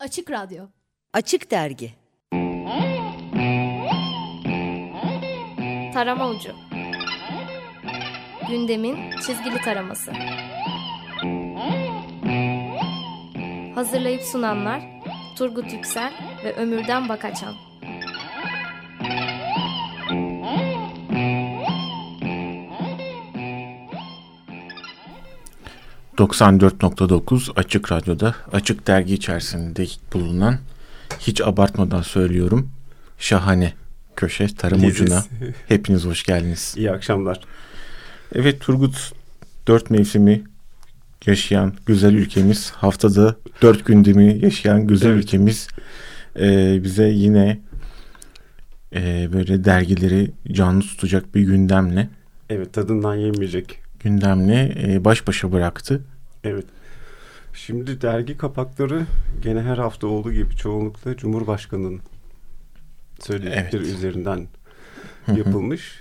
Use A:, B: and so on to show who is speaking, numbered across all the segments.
A: Açık Radyo.
B: Açık Dergi.
A: Tarama Ucu. Gündemin çizgili taraması. Hazırlayıp sunanlar Turgut Yüksel ve Ömürden Bakaçan
C: 94.9 Açık Radyo'da Açık Dergi içerisinde bulunan hiç abartmadan söylüyorum şahane köşe tarım
D: Leziz.
C: ucuna hepiniz hoş geldiniz.
D: İyi akşamlar.
C: Evet Turgut dört mevsimi yaşayan güzel ülkemiz haftada dört gündemi yaşayan güzel
D: Evet.
C: ülkemiz e, bize yine e, böyle dergileri canlı tutacak bir gündemle
D: Evet tadından yenmeyecek.
C: gündemle e, baş başa bıraktı.
D: Evet. Şimdi dergi kapakları gene her hafta olduğu gibi çoğunlukla Cumhurbaşkanı'nın söyledikleri
C: Evet.
D: üzerinden yapılmış.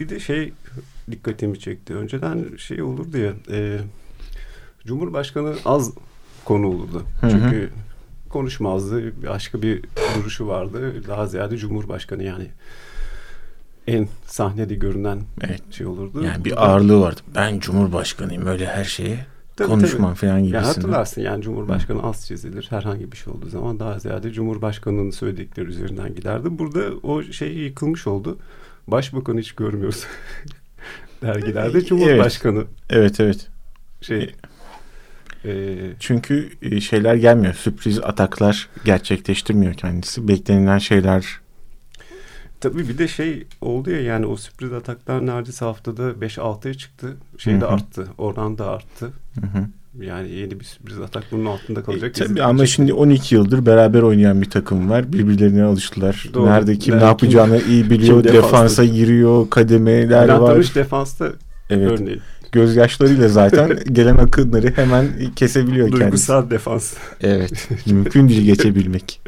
D: Bir de şey dikkatimi çekti. Önceden şey olurdu ya e, Cumhurbaşkanı az konu olurdu. Çünkü konuşmazdı. Başka bir duruşu vardı. Daha ziyade Cumhurbaşkanı yani en sahnede görünen
C: Evet.
D: şey olurdu.
C: Yani bir ağırlığı vardı. Ben Cumhurbaşkanıyım öyle her şeye
D: Tabii,
C: konuşmam falan
D: Ya
C: gibisinden.
D: hatırlarsın yani Cumhurbaşkanı az çizilir herhangi bir şey olduğu zaman daha ziyade Cumhurbaşkanı'nın söyledikleri üzerinden giderdi. Burada o şey yıkılmış oldu. Başbakanı hiç görmüyoruz. Dergilerde Cumhurbaşkanı
C: Evet evet.
D: şey e,
C: Çünkü e, şeyler gelmiyor. Sürpriz ataklar gerçekleştirmiyor kendisi. Beklenilen şeyler
D: tabii bir de şey oldu ya yani o sürpriz ataklar neredeyse haftada 5-6'ya çıktı. Şey de arttı. Oran da arttı.
C: Hı hı.
D: Yani yeni bir sürpriz atak bunun altında
C: E,
D: kalacak.
C: tabii
D: İzin
C: ama şimdi 12 yıldır beraber oynayan bir takım var. Birbirlerine alıştılar.
D: Doğru.
C: Nerede kim
D: Nerede
C: ne yapacağını iyi biliyor.
D: kim
C: Defansa giriyor. Kademeler
D: Bülent
C: var.
D: Arınç defansta
C: Evet.
D: örneğin.
C: Gözyaşlarıyla zaten gelen akınları hemen kesebiliyor kendisi.
D: Duygusal defans.
C: Evet. Mümkün değil geçebilmek.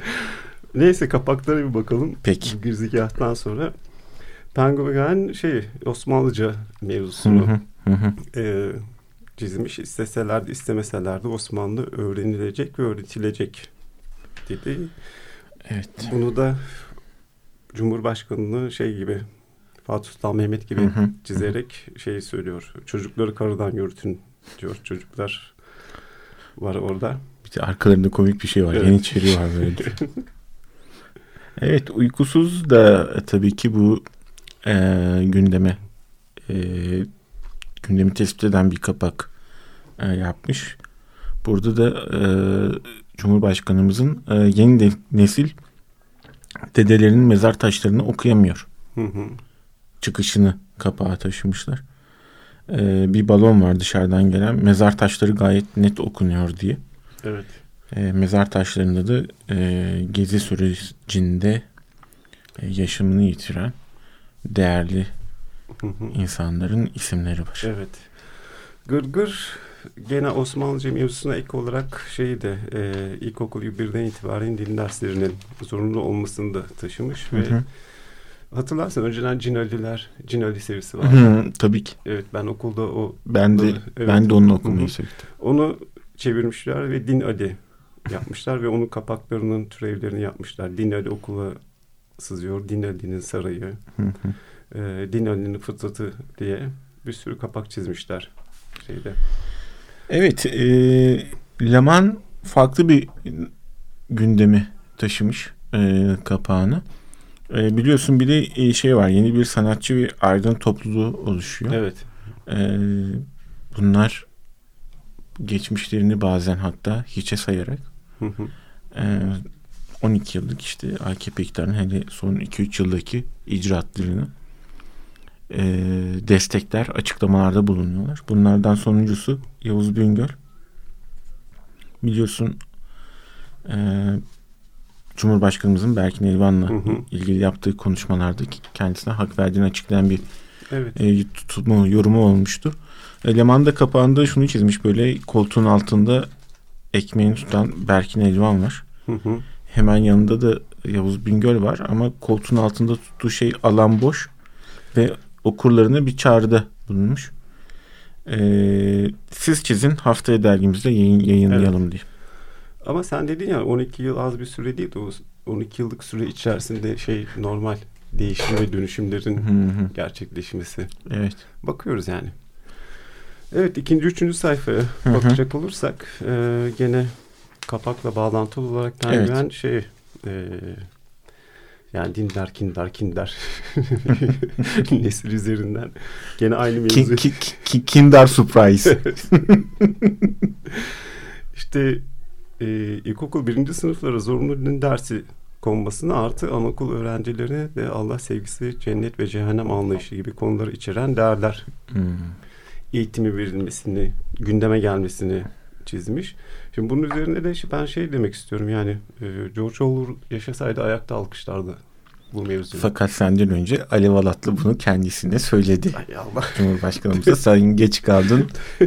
D: Neyse kapaklara bir bakalım.
C: Peki.
D: Girizgahtan sonra. Penguen şey Osmanlıca mevzusunu
C: hı, hı hı.
D: e, çizmiş. İsteseler de istemeseler de Osmanlı öğrenilecek ve öğretilecek dedi.
C: Evet.
D: Bunu da Cumhurbaşkanı'nı şey gibi Fatih Sultan Mehmet gibi
C: Hı hı.
D: çizerek şey söylüyor. Çocukları karıdan yürütün diyor. Çocuklar var orada.
C: Bir de arkalarında komik bir şey var.
D: Evet.
C: Yeniçeri var böyle. evet uykusuz da tabii ki bu e, gündeme e, gündemi tespit eden bir kapak e, yapmış. Burada da e, Cumhurbaşkanımızın e, yeni de- nesil dedelerinin mezar taşlarını okuyamıyor.
D: Hı hı.
C: Çıkışını kapağa taşımışlar. E, bir balon var dışarıdan gelen. Mezar taşları gayet net okunuyor diye.
D: Evet.
C: E, mezar taşlarında da e, gezi sürecinde e, yaşamını yitiren değerli. İnsanların isimleri var.
D: Evet. Gırgır gene Osmanlıca mevzusuna ek olarak şeyi de e, ilkokul birden itibaren din derslerinin zorunlu olmasını da taşımış
C: Hı
D: ve
C: hı.
D: hatırlarsan önceden Cinaliler, Cinali serisi var.
C: Hı, tabii ki.
D: evet ben okulda o
C: Ben de
D: Evet.
C: ben de onu
D: Hı
C: okumayı
D: hı.
C: sevdim.
D: onu çevirmişler ve Din Ali yapmışlar ve onun kapaklarının türevlerini yapmışlar. Din Ali okula sızıyor, Din Ali'nin sarayı,
C: Hı hı.
D: E, Din Ali'nin fıtratı diye bir sürü kapak çizmişler şeyde.
C: Evet, e, Leman farklı bir gündemi taşımış e, kapağını. E, biliyorsun bir de e, şey var, yeni bir sanatçı ve aydın topluluğu oluşuyor.
D: Evet.
C: E, bunlar geçmişlerini bazen hatta hiçe sayarak
D: Hı hı.
C: e, 12 yıllık işte AKP iktidarının hele son 2-3 yıldaki icraatlarını e, destekler, açıklamalarda bulunuyorlar. Bunlardan sonuncusu Yavuz Bingöl. Biliyorsun e, Cumhurbaşkanımızın Berkin Elvan'la
D: Hı hı.
C: ilgili yaptığı konuşmalarda kendisine hak verdiğini açıklayan bir
D: Evet.
C: e, tutma yorumu olmuştu. Eleman da kapağında şunu çizmiş böyle koltuğun altında ekmeğini tutan Berkin Elvan var.
D: Hı hı.
C: Hemen yanında da Yavuz Bingöl var ama koltuğun altında tuttuğu şey alan boş ve okurlarına bir çağrıda bulunmuş. Ee, siz çizin haftaya dergimizde yayın, yayınlayalım diye.
D: Ama sen dedin ya 12 yıl az bir süre değil de o 12 yıllık süre içerisinde şey normal değişim ve dönüşümlerin
C: Hı hı.
D: gerçekleşmesi.
C: Evet.
D: Bakıyoruz yani. Evet ikinci üçüncü sayfaya
C: Hı
D: bakacak olursak e, gene kapakla bağlantılı olarak
C: Evet.
D: Penguen şey e, yani Dindar Kindar Kindar nesil üzerinden gene aynı mevzu.
C: Ki, ki, ki- Kinder Surprise.
D: İşte e, ilkokul birinci sınıflara zorunlu din dersi konmasını artı anaokul öğrencilerine de Allah sevgisi, cennet ve cehennem anlayışı gibi konuları içeren değerler
C: Hmm.
D: eğitimi verilmesini, gündeme gelmesini çizmiş. Şimdi bunun üzerine de ben şey demek istiyorum yani e, George Orwell yaşasaydı ayakta alkışlardı bu mevzuyu.
C: Fakat senden önce Ali Valatlı bunu kendisine söyledi.
D: Ay Allah.
C: Cumhurbaşkanımıza sen geç kaldın ee,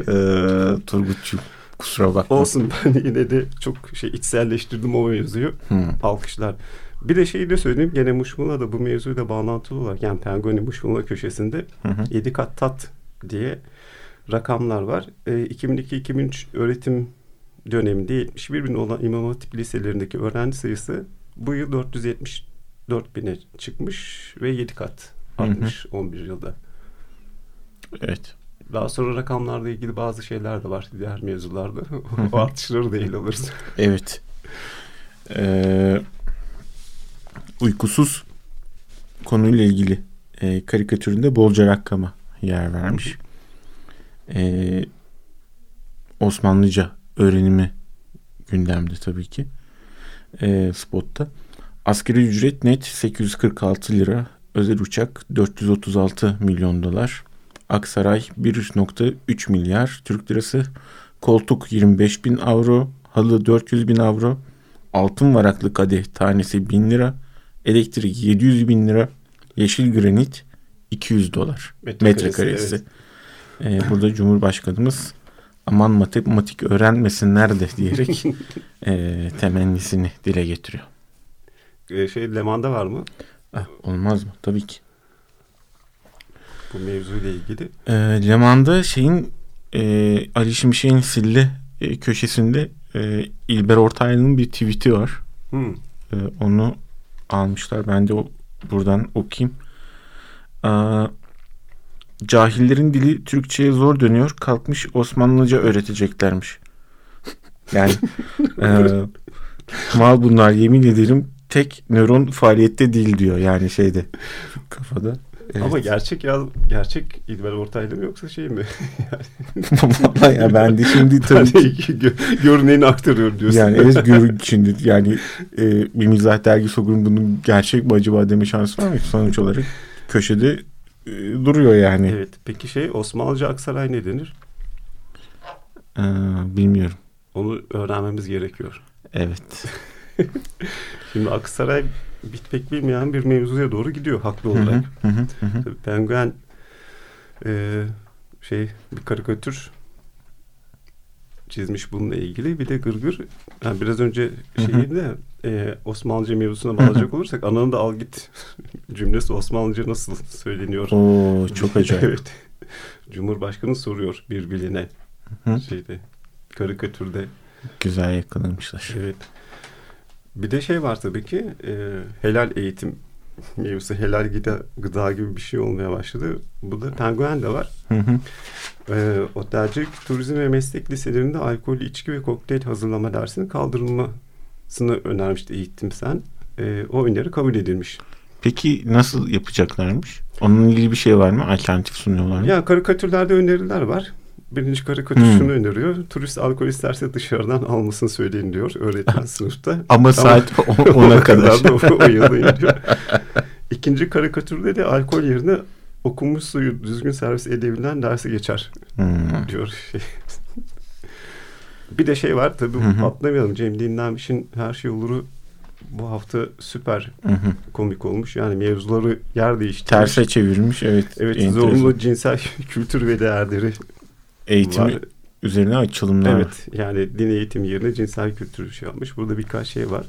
C: Turgutçu. Kusura bakma.
D: Olsun ben yine de çok şey içselleştirdim o mevzuyu.
C: Hı.
D: Alkışlar. Bir de şeyi de söyleyeyim. Gene Muşmula da bu mevzuyla bağlantılı olarak yani Penguin'in Muşmula köşesinde
C: Hı hı.
D: 7 kat tat diye rakamlar var. E, 2002-2003 öğretim döneminde 71 bin olan İmam Hatip liselerindeki öğrenci sayısı bu yıl 474 bine çıkmış ve 7 kat
C: Hı hı.
D: artmış 11 yılda.
C: Evet.
D: Daha sonra rakamlarla ilgili bazı şeyler de var diğer mevzularda. o artışları da ele alırız.
C: Evet. Ee, uykusuz konuyla ilgili e, karikatüründe bolca rakama yer vermiş. Ee, Osmanlıca öğrenimi gündemde tabii ki. Ee, spotta. Asgari ücret net 846 lira. Özel uçak 436 milyon dolar. Aksaray 1.3 milyar Türk lirası. Koltuk 25 bin avro. Halı 400 bin avro. Altın varaklı kadeh tanesi 1000 lira. Elektrik 700 bin lira. Yeşil granit 200 dolar.
D: Metrekaresi,
C: Metrekaresi. Ee, burada Cumhurbaşkanımız aman matematik öğrenmesinler de diyerek e, temennisini dile getiriyor.
D: E, şey Leman'da var mı
C: Ah, olmaz mı? Tabii ki.
D: bu mevzuyla ilgili?
C: E, Leman'da şeyin e, Ali Şimşek'in sille e, köşesinde e, İlber Ortaylı'nın bir tweet'i var.
D: Hmm.
C: E, onu almışlar. Ben de o, buradan okuyayım. Aa, cahillerin dili Türkçe'ye zor dönüyor. Kalkmış Osmanlıca öğreteceklermiş. Yani e, mal bunlar yemin ederim tek nöron faaliyette değil diyor. Yani şeyde kafada. Evet.
D: Ama gerçek ya gerçek İlber Ortaylı mı yoksa şey mi?
C: Vallahi ya ben de şimdi tabii ki
D: gö- görüneğini aktarıyor diyorsun.
C: yani evet görün şimdi yani e, bir mizah dergisi okuyun bunun gerçek mi acaba deme şansı var mı? Sonuç olarak köşede e, duruyor yani.
D: Evet. Peki şey Osmanlıca Aksaray ne denir?
C: Ee, bilmiyorum.
D: Onu öğrenmemiz gerekiyor.
C: Evet.
D: Şimdi Aksaray bir pek bilmeyen bir mevzuya doğru gidiyor haklı olarak.
C: hı hı, hı hı.
D: Tabii Penguen e, şey bir karikatür çizmiş bununla ilgili. Bir de Gırgır yani biraz önce şeyin de e, Osmanlıca mevzusuna bağlayacak olursak ananı da al git cümlesi Osmanlıca nasıl söyleniyor?
C: Oo çok acayip.
D: evet. Cumhurbaşkanı soruyor birbirine şeyde karikatürde.
C: Güzel yakalamışlar.
D: Evet. Bir de şey var tabii ki e, helal eğitim mevzusu helal gıda, gıda gibi bir şey olmaya başladı. Bu da penguen de var.
C: Hı hı.
D: E, otelcilik, turizm ve meslek liselerinde alkollü içki ve kokteyl hazırlama dersinin kaldırılmasını önermişti eğitim sen. E, o öneri kabul edilmiş.
C: Peki nasıl yapacaklarmış? Onunla ilgili bir şey var mı? Alternatif sunuyorlar mı?
D: Yani karikatürlerde öneriler var. Birinci karikatür
C: Hmm.
D: şunu öneriyor. Turist alkol isterse dışarıdan almasını söyleyin diyor öğretmen sınıfta.
C: Ama saat o- ona kadar.
D: da o, o yıla iniyor. İkinci karikatürde de alkol yerine okunmuş suyu düzgün servis edebilen dersi geçer
C: Hmm.
D: diyor. Şey. bir de şey var tabii
C: hı.
D: atlamayalım. Cem Dinlenmiş'in Her Şey Olur'u bu hafta süper
C: Hı hı.
D: komik olmuş. Yani mevzuları yer değiştirmiş.
C: Terse çevirmiş. Evet.
D: Evet
C: enteresan.
D: zorunlu cinsel kültür ve değerleri
C: Eğitimi
D: var.
C: üzerine açılımlar.
D: Evet yani din eğitimi yerine cinsel kültür şey yapmış. Burada birkaç şey var.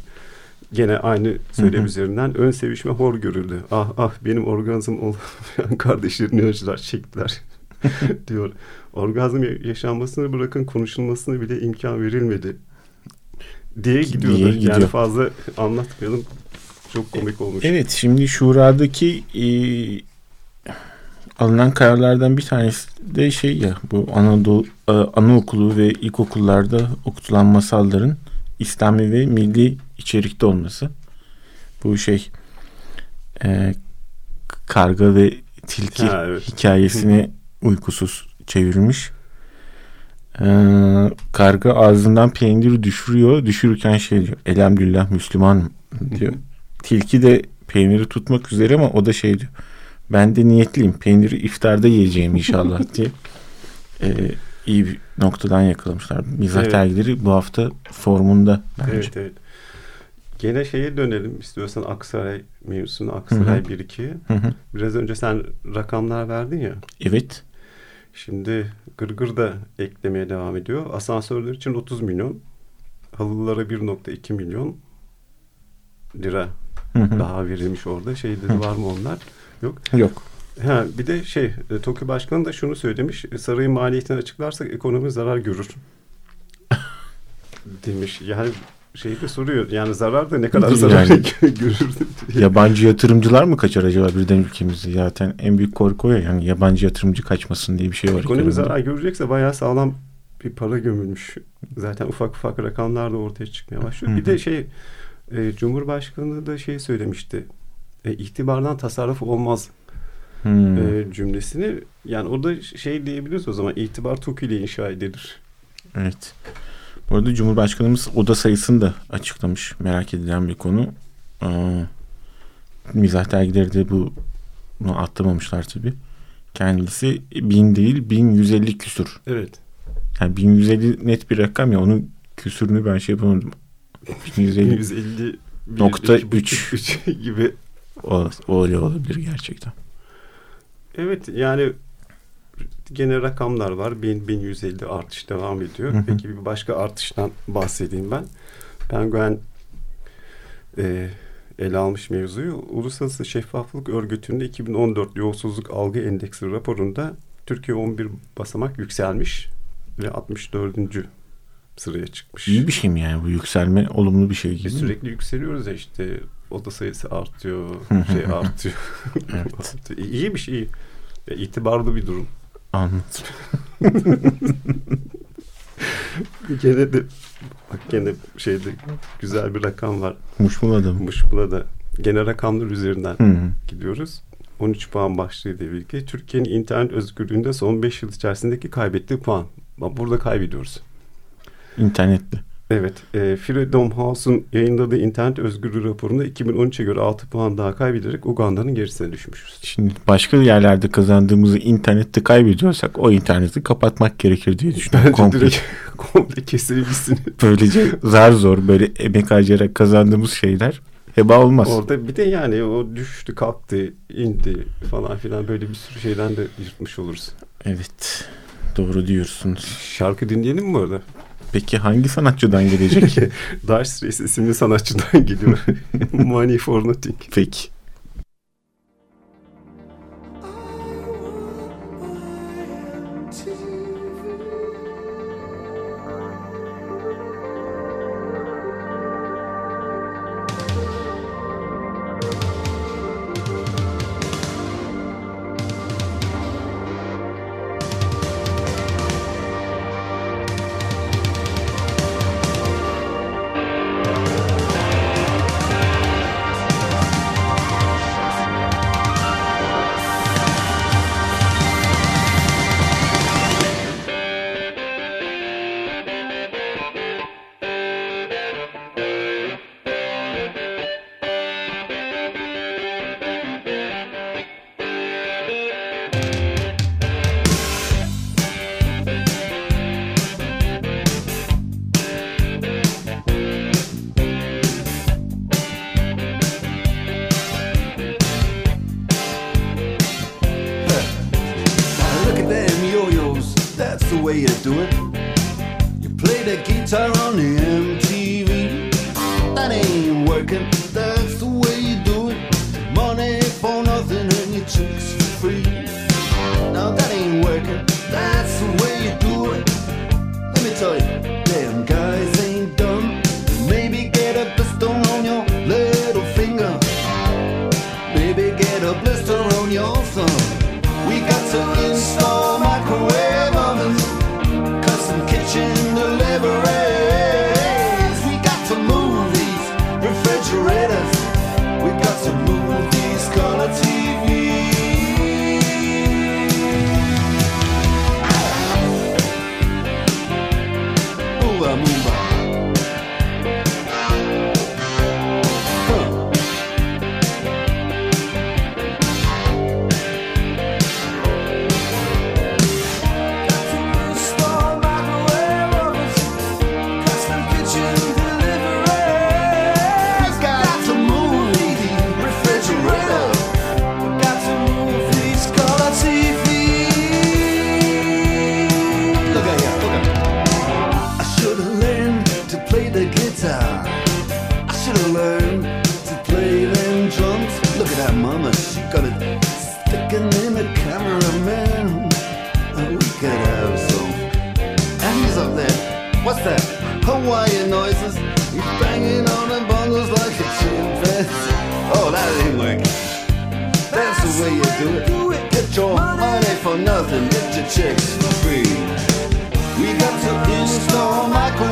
D: Gene aynı söylem
C: Hı hı.
D: üzerinden ön sevişme hor görüldü. Ah ah benim orgazm olmayan kardeşlerim ne acılar çektiler diyor. Orgazm yaşanmasını bırakın konuşulmasına bile imkan verilmedi diye gidiyordu.
C: Diye gidiyor.
D: Yani fazla anlatmayalım. Çok komik olmuş.
C: Evet şimdi şuradaki e, alınan kararlardan bir tanesi de şey ya bu Anadolu e, anaokulu ve ilkokullarda okutulan masalların İslami ve milli içerikte olması. Bu şey e, karga ve tilki
D: Ha, evet.
C: hikayesini uykusuz çevirmiş. E, karga ağzından peyniri düşürüyor. Düşürürken şey diyor. Elhamdülillah Müslüman diyor. Tilki de peyniri tutmak üzere ama o da şey diyor. Ben de niyetliyim. Peyniri iftarda yiyeceğim inşallah diye. Ee, iyi bir noktadan yakalamışlar. Mizah
D: Evet.
C: dergileri bu hafta formunda bence.
D: Evet evet. Gene şeye dönelim istiyorsan Aksaray mevzusuna Aksaray 1-2.
C: Hı hı.
D: Biraz önce sen rakamlar verdin ya.
C: Evet.
D: Şimdi Gırgır da eklemeye devam ediyor. Asansörler için 30 milyon. Halılara 1.2 milyon lira
C: Hı hı.
D: daha verilmiş orada. Şey dedi var mı onlar?
C: Yok.
D: Ha, bir de şey e, TOKİ Başkanı da şunu söylemiş. e, Sarayın maliyetini açıklarsak ekonomi zarar görür. demiş. Yani şey de soruyor. Yani zarar da ne kadar
C: Yani-
D: zarar görür diye.
C: Yabancı yatırımcılar mı kaçar acaba birden ülkemizi? Zaten en büyük korku o ya. Yani yabancı yatırımcı kaçmasın diye bir şey var.
D: Ekonomi
C: ekonomide.
D: zarar görecekse bayağı sağlam bir para gömülmüş. Zaten ufak ufak rakamlar da ortaya çıkmaya başlıyor.
C: Hı
D: Bir
C: hı.
D: de şey e, Cumhurbaşkanı da şey söylemişti. E, itibardan tasarruf olmaz
C: Hmm.
D: e, cümlesini. Yani o da şey diyebiliriz o zaman itibar TOKİ ile inşa edilir.
C: Evet. Bu arada Cumhurbaşkanımız oda sayısını da açıklamış. Merak edilen bir konu. Aa, mizah dergileri de bu bunu atlamamışlar tabii. Kendisi bin değil 1150 küsur.
D: Evet.
C: Yani 1150 net bir rakam ya onun küsürünü ben şey yapamadım. 1150
D: 150
C: Nokta
D: iki buçuk,
C: üç.
D: üç gibi.
C: O, öyle olabilir gerçekten.
D: Evet yani gene rakamlar var. 1000 1150 artış devam ediyor.
C: Hı hı.
D: Peki bir başka artıştan bahsedeyim ben. Penguen e, ele almış mevzuyu. Uluslararası Şeffaflık Örgütü'nün 2014 Yolsuzluk Algı Endeksi raporunda Türkiye 11 basamak yükselmiş ve 64. sıraya çıkmış.
C: İyi bir şey mi yani bu yükselme olumlu bir şey gibi mi?
D: sürekli yükseliyoruz ya işte oda sayısı artıyor, şey artıyor.
C: Evet.
D: iyi bir şey. iyi. Ya, itibarlı bir durum.
C: Anladım.
D: Gene de bak gene şeyde güzel bir rakam var.
C: Muşmuladım.
D: Muşmula da gene rakamlar üzerinden
C: Hı hı.
D: gidiyoruz. 13 puan başlığıyla birlikte Türkiye'nin internet özgürlüğünde son 5 yıl içerisindeki kaybettiği puan. Bak burada kaybediyoruz.
C: İnternette.
D: Evet. E, Freedom House'un yayınladığı internet özgürlüğü raporunda 2013'e göre 6 puan daha kaybederek Uganda'nın gerisine düşmüşüz.
C: Şimdi başka yerlerde kazandığımızı internette kaybediyorsak o interneti kapatmak gerekir diye düşünüyorum.
D: Bence
C: Komple.
D: direkt komple kesilmişsin.
C: Böylece zar zor böyle emek harcayarak kazandığımız şeyler heba olmaz.
D: Orada bir de yani o düştü kalktı indi falan filan böyle bir sürü şeyden de yırtmış oluruz.
C: Evet. Doğru diyorsunuz.
D: Şarkı dinleyelim mi bu arada?
C: Peki hangi sanatçıdan gelecek?
D: Dire Straits isimli sanatçıdan geliyor. Money for Nothing.
C: Peki.
B: Hawaiian noises. He's banging on the bongos like a chimpanzee. Oh, that ain't working. That's the way you do it. Get your money for nothing. Get your chicks for free. We got to install microwave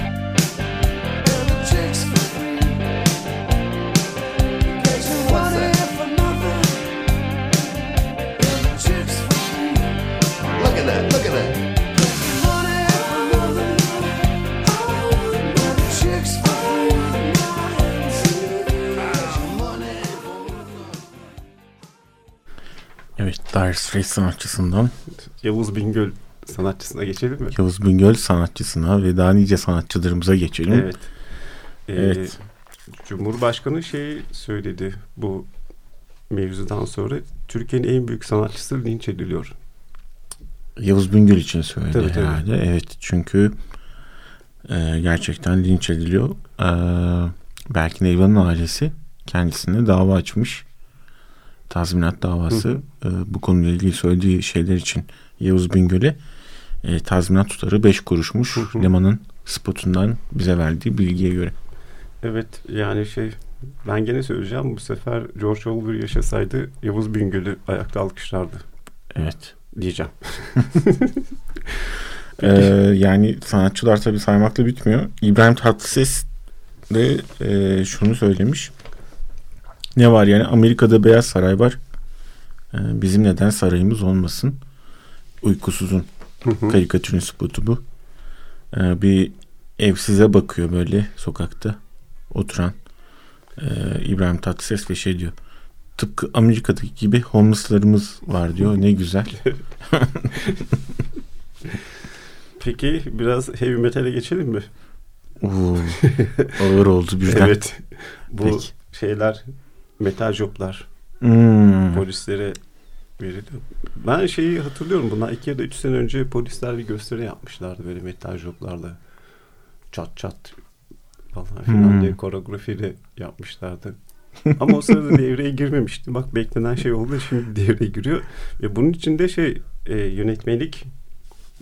C: Dire Straits sanatçısından
D: Yavuz Bingöl sanatçısına geçelim mi?
C: Yavuz Bingöl sanatçısına ve daha nice sanatçılarımıza geçelim.
D: Evet. Ee,
C: Evet.
D: Cumhurbaşkanı şey söyledi bu mevzudan sonra Türkiye'nin en büyük sanatçısı linç ediliyor.
C: Yavuz Bingöl için söyledi
D: Tabii, tabii.
C: herhalde. Evet çünkü e, gerçekten linç ediliyor. E, Berkin Eyvan'ın ailesi kendisine dava açmış. Tazminat davası. E, bu konuyla ilgili söylediği şeyler için Yavuz Bingöl'e e, tazminat tutarı 5 kuruşmuş.
D: Hı hı.
C: Leman'ın spotundan bize verdiği bilgiye göre.
D: Evet yani şey ben gene söyleyeceğim bu sefer George Orwell yaşasaydı Yavuz Bingöl'ü ayakta alkışlardı
C: Evet.
D: diyeceğim.
C: Ee, yani sanatçılar tabii saymakla bitmiyor. İbrahim Tatlıses de e, şunu söylemiş. Ne var yani Amerika'da Beyaz Saray var. Ee, bizim neden sarayımız olmasın? Uykusuzun karikatürün spotu bu. Ee, bir evsize bakıyor böyle sokakta oturan ee, İbrahim Tatlıses ve şey diyor. Tıpkı Amerika'daki gibi homeless'larımız var diyor. Ne güzel.
D: Peki biraz heavy metal'e geçelim mi?
C: Oo, ağır oldu birden.
D: Evet. Bu
C: Peki.
D: şeyler metal joblar
C: Hmm.
D: polislere veriliyor. Ben şeyi hatırlıyorum bundan iki ya da üç sene önce polisler bir gösteri yapmışlardı böyle metal joblarla. Çat çat falan filan
C: Hmm.
D: diye koreografiyle yapmışlardı. Ama o sırada devreye girmemişti. Bak beklenen şey oldu şimdi devreye giriyor. Ve bunun içinde şey e, yönetmelik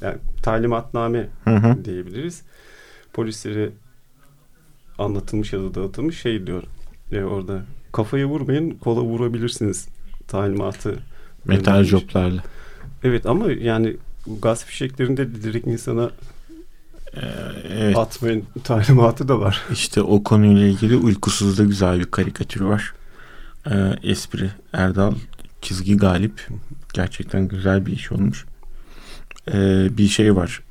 D: yani talimatname
C: Hı hı.
D: diyebiliriz. Polislere anlatılmış ya da dağıtılmış şey diyor. E, orada kafaya vurmayın kola vurabilirsiniz talimatı.
C: Metal
D: göndermiş.
C: joblarla.
D: Evet ama yani gaz fişeklerinde de direkt insana
C: Ee, evet.
D: atmayın talimatı da var.
C: İşte o konuyla ilgili uykusuzda güzel bir karikatür var. Ee, espri Erdal çizgi galip. Gerçekten güzel bir iş olmuş. Ee, bir şey var.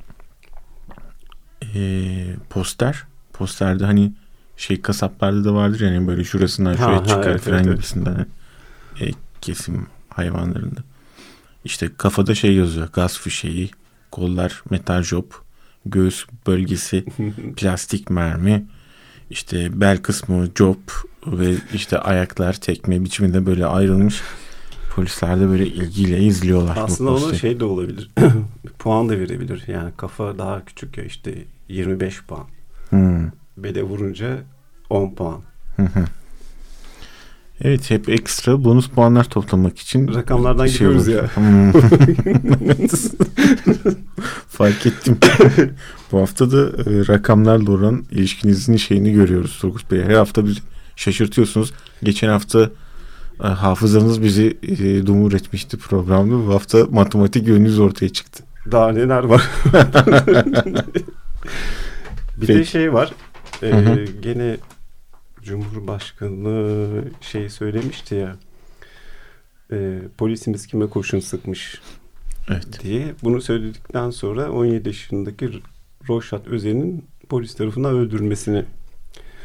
C: Ee, poster. Posterde hani şey kasaplarda da vardır yani böyle şurasından
D: Ha,
C: şuraya
D: ha,
C: çıkar
D: evet,
C: falan
D: evet, evet.
C: gibisinden. Ee, kesim hayvanlarında. İşte kafada şey yazıyor. Gaz fişeği, kollar metal job, göğüs bölgesi plastik mermi, işte bel kısmı job ve işte ayaklar tekme biçiminde böyle ayrılmış. Polisler de böyle ilgiyle izliyorlar.
D: Aslında
C: posteri.
D: şey de olabilir. puan da verebilir. Yani kafa daha küçük ya işte 25 puan.
C: Hmm.
D: Bele vurunca 10 puan.
C: Evet hep ekstra bonus puanlar toplamak için
D: Rakamlardan
C: şey
D: gidiyoruz
C: olur.
D: ya.
C: Hmm. Fark ettim. Bu hafta da e, rakamlarla olan ilişkinizin şeyini görüyoruz Turgut Bey. Her hafta bir şaşırtıyorsunuz. Geçen hafta e, hafızanız bizi e, dumur etmişti programda. Bu hafta matematik yönünüz ortaya çıktı.
D: Daha neler var. bir de
C: Peki.
D: şey var. E,
C: Hı hı.
D: gene Cumhurbaşkanı şey söylemişti ya e, polisimiz kime kurşun sıkmış
C: Evet.
D: diye. Bunu söyledikten sonra 17 yaşındaki Roşat Özen'in polis tarafından öldürülmesini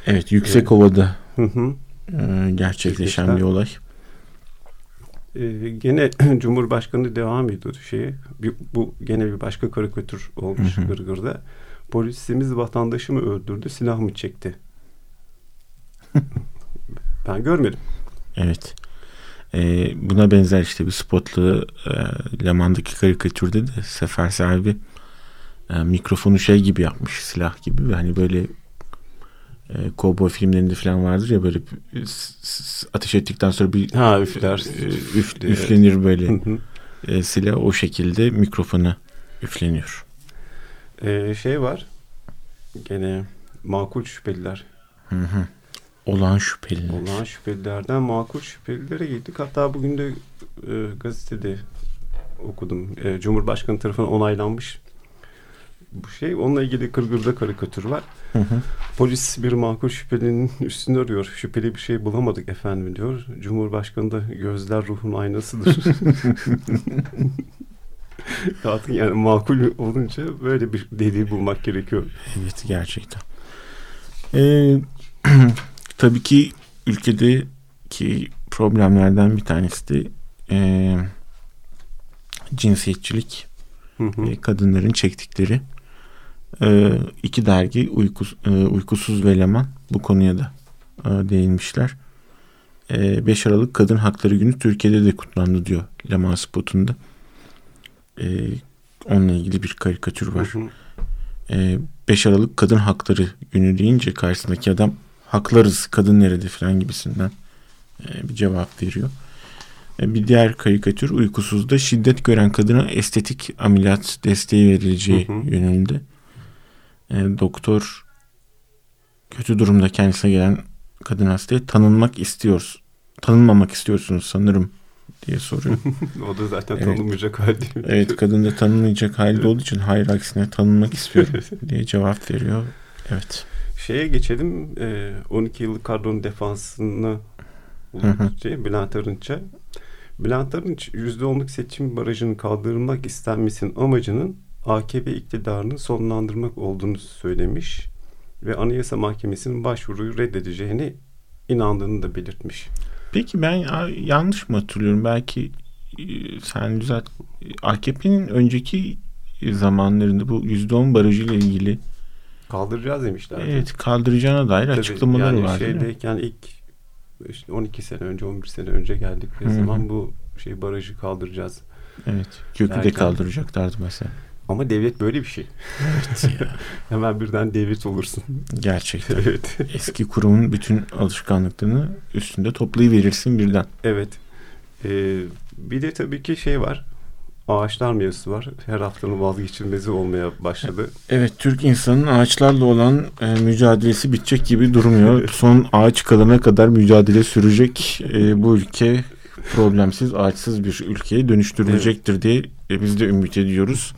C: Evet Yüksekova'da
D: Hı hı.
C: e, gerçekleşen
D: Gerçekten.
C: bir olay.
D: Ee, gene Cumhurbaşkanı devam ediyordu şeye. Bir, bu gene bir başka karikatür olmuş
C: Hı hı.
D: Gırgır'da. Polisimiz vatandaşı mı öldürdü, silah mı çekti? ben görmedim.
C: Evet. E, buna benzer işte bir spotlu e, Leman'daki karikatürde de sefer sahibi e, mikrofonu şey gibi yapmış silah gibi ve hani böyle e, kovboy filmlerinde falan vardır ya böyle ateş ettikten sonra bir
D: Ha üfler.
C: e, üf-
D: Evet.
C: üflenir böyle e, silah o şekilde mikrofona üfleniyor.
D: Ee, şey var. Gene makul şüpheliler.
C: Hı hı. Olan şüpheliler.
D: Olan şüphelilerden makul şüphelilere gittik. Hatta bugün de e, gazetede okudum. E, Cumhurbaşkanı tarafından onaylanmış bu şey. Onunla ilgili Kırgır'da karikatür var.
C: Hı hı.
D: Polis bir makul şüphelinin üstünü arıyor. Şüpheli bir şey bulamadık efendim diyor. Cumhurbaşkanı da gözler ruhun aynasıdır. Artık yani makul olunca böyle bir deliği bulmak gerekiyor.
C: Evet gerçekten. Ee, tabii ki ülkedeki problemlerden bir tanesi de e, cinsiyetçilik
D: Hı hı.
C: kadınların çektikleri e, iki dergi uykus, e, Uykusuz ve Leman bu konuya da e, değinmişler. E, 5 Aralık Kadın Hakları Günü Türkiye'de de kutlandı diyor Leman spotunda. E, onunla ilgili bir karikatür var.
D: Hı hı.
C: E, 5 Aralık Kadın Hakları Günü deyince karşısındaki adam haklarız kadın nerede falan gibisinden e, bir cevap veriyor. E, bir diğer karikatür uykusuzda şiddet gören kadına estetik ameliyat desteği verileceği
D: Hı hı.
C: yönünde. E, doktor kötü durumda kendisine gelen kadın hastaya tanınmak istiyoruz. Tanınmamak istiyorsunuz sanırım diye soruyor.
D: O da zaten
C: Evet.
D: tanınmayacak hal değil.
C: Evet kadın da tanınmayacak halde olduğu için hayır aksine tanınmak istiyorum diye cevap veriyor. Evet.
D: Şeye geçelim. e, 12 yıllık kadronun defansına şey, Bülent Arınç'a. Bülent Arınç %10'luk seçim barajının kaldırılmak istenmesinin amacının AKP iktidarını sonlandırmak olduğunu söylemiş ve Anayasa Mahkemesi'nin başvuruyu reddedeceğini inandığını da belirtmiş.
C: Peki ben ya- yanlış mı hatırlıyorum? Belki e, sen düzelt. AKP'nin önceki zamanlarında bu %10 barajı ile ilgili
D: Kaldıracağız demişler.
C: evet kaldıracağına dair
D: Tabii,
C: açıklamaları
D: yani
C: var.
D: şeydeyken ilk işte 12 sene önce 11 sene önce geldikleri
C: Hı hı.
D: zaman bu şey barajı kaldıracağız.
C: Evet. Kökü de kaldıracaklardı mesela.
D: Ama devlet böyle bir şey.
C: Evet ya.
D: Hemen birden devlet olursun.
C: Gerçekten.
D: evet.
C: Eski kurumun bütün alışkanlıklarını üstünde toplayıverirsin birden.
D: Evet. Ee, bir de tabii ki şey var. Ağaçlar mevzusu var. Her haftanın vazgeçilmezi olmaya başladı.
C: Evet Türk insanının ağaçlarla olan e, mücadelesi bitecek gibi durmuyor. Son ağaç kalana kadar mücadele sürecek. E, bu ülke problemsiz ağaçsız bir ülkeye dönüştürülecektir diye e, biz de ümit ediyoruz.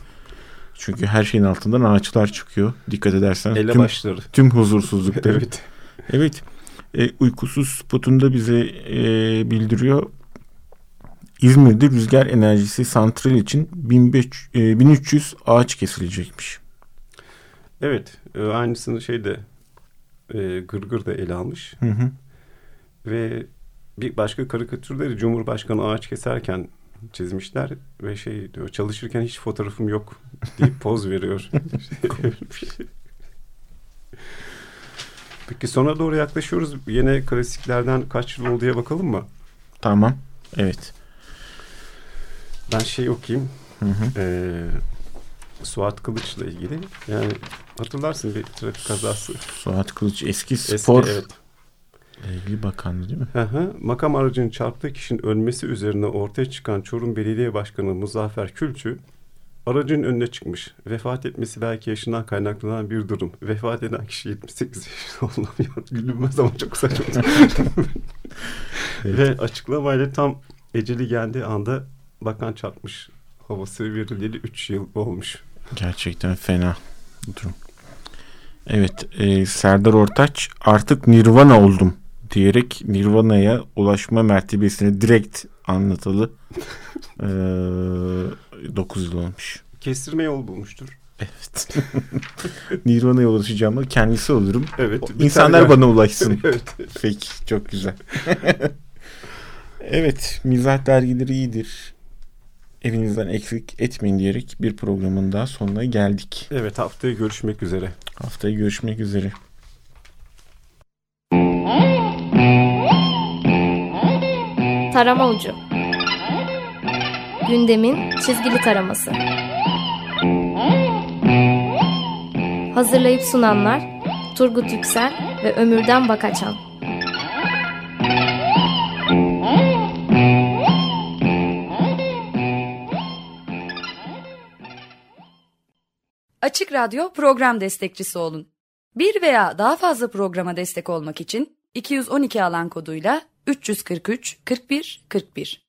C: Çünkü her şeyin altından ağaçlar çıkıyor. Dikkat edersen
D: Ele
C: tüm,
D: başları.
C: tüm huzursuzlukları.
D: evet.
C: Evet. E, uykusuz spotunda bize e, bildiriyor. İzmir'de rüzgar enerjisi santral için 1500, e, 1300 ağaç kesilecekmiş.
D: Evet. e, aynısını şeyde e, Gırgır da ele almış.
C: Hı hı.
D: Ve bir başka karikatürleri Cumhurbaşkanı ağaç keserken çizmişler ve şey diyor çalışırken hiç fotoğrafım yok deyip poz veriyor. Peki sona doğru yaklaşıyoruz. Yine klasiklerden kaç yıl olduya bakalım mı?
C: Tamam. Evet.
D: Ben şey okuyayım.
C: Hı hı.
D: Ee, Suat Kılıç'la ilgili. Yani hatırlarsın bir trafik kazası.
C: Suat Kılıç eski
D: Eski,
C: spor
D: evet.
C: İlgili bakandı değil mi?
D: Hı hı. Makam aracının çarptığı kişinin ölmesi üzerine ortaya çıkan Çorum Belediye Başkanı Muzaffer Külçü aracın önüne çıkmış. Vefat etmesi belki yaşından kaynaklanan bir durum. Vefat eden kişi 78 yaşında olamıyor. Gülünmez ama çok saçma. Ve açıklamayla tam eceli geldiği anda bakan çarpmış. Havası verileli 3 yıl olmuş.
C: Gerçekten fena durum. Evet, e, Serdar Ortaç artık Nirvana oldum diyerek Nirvana'ya ulaşma mertebesini direkt anlatalı. e, 9 yıl olmuş.
D: Kestirme yol bulmuştur.
C: Evet. Nirvana'ya ulaşacağım kendisi olurum.
D: Evet.
C: İnsanlar bana ulaşsın.
D: evet.
C: Peki, çok güzel. evet, mizah dergileri iyidir. Evinizden eksik etmeyin diyerek bir programın daha sonuna geldik.
D: Evet, haftaya görüşmek üzere.
C: Haftaya görüşmek üzere.
A: Tarama Ucu. Gündemin çizgili taraması. Hazırlayıp sunanlar Turgut Yüksel ve Ömürden Bakaçan
E: Açık Radyo program destekçisi olun. Bir veya daha fazla programa destek olmak için 212 alan koduyla 343 41 41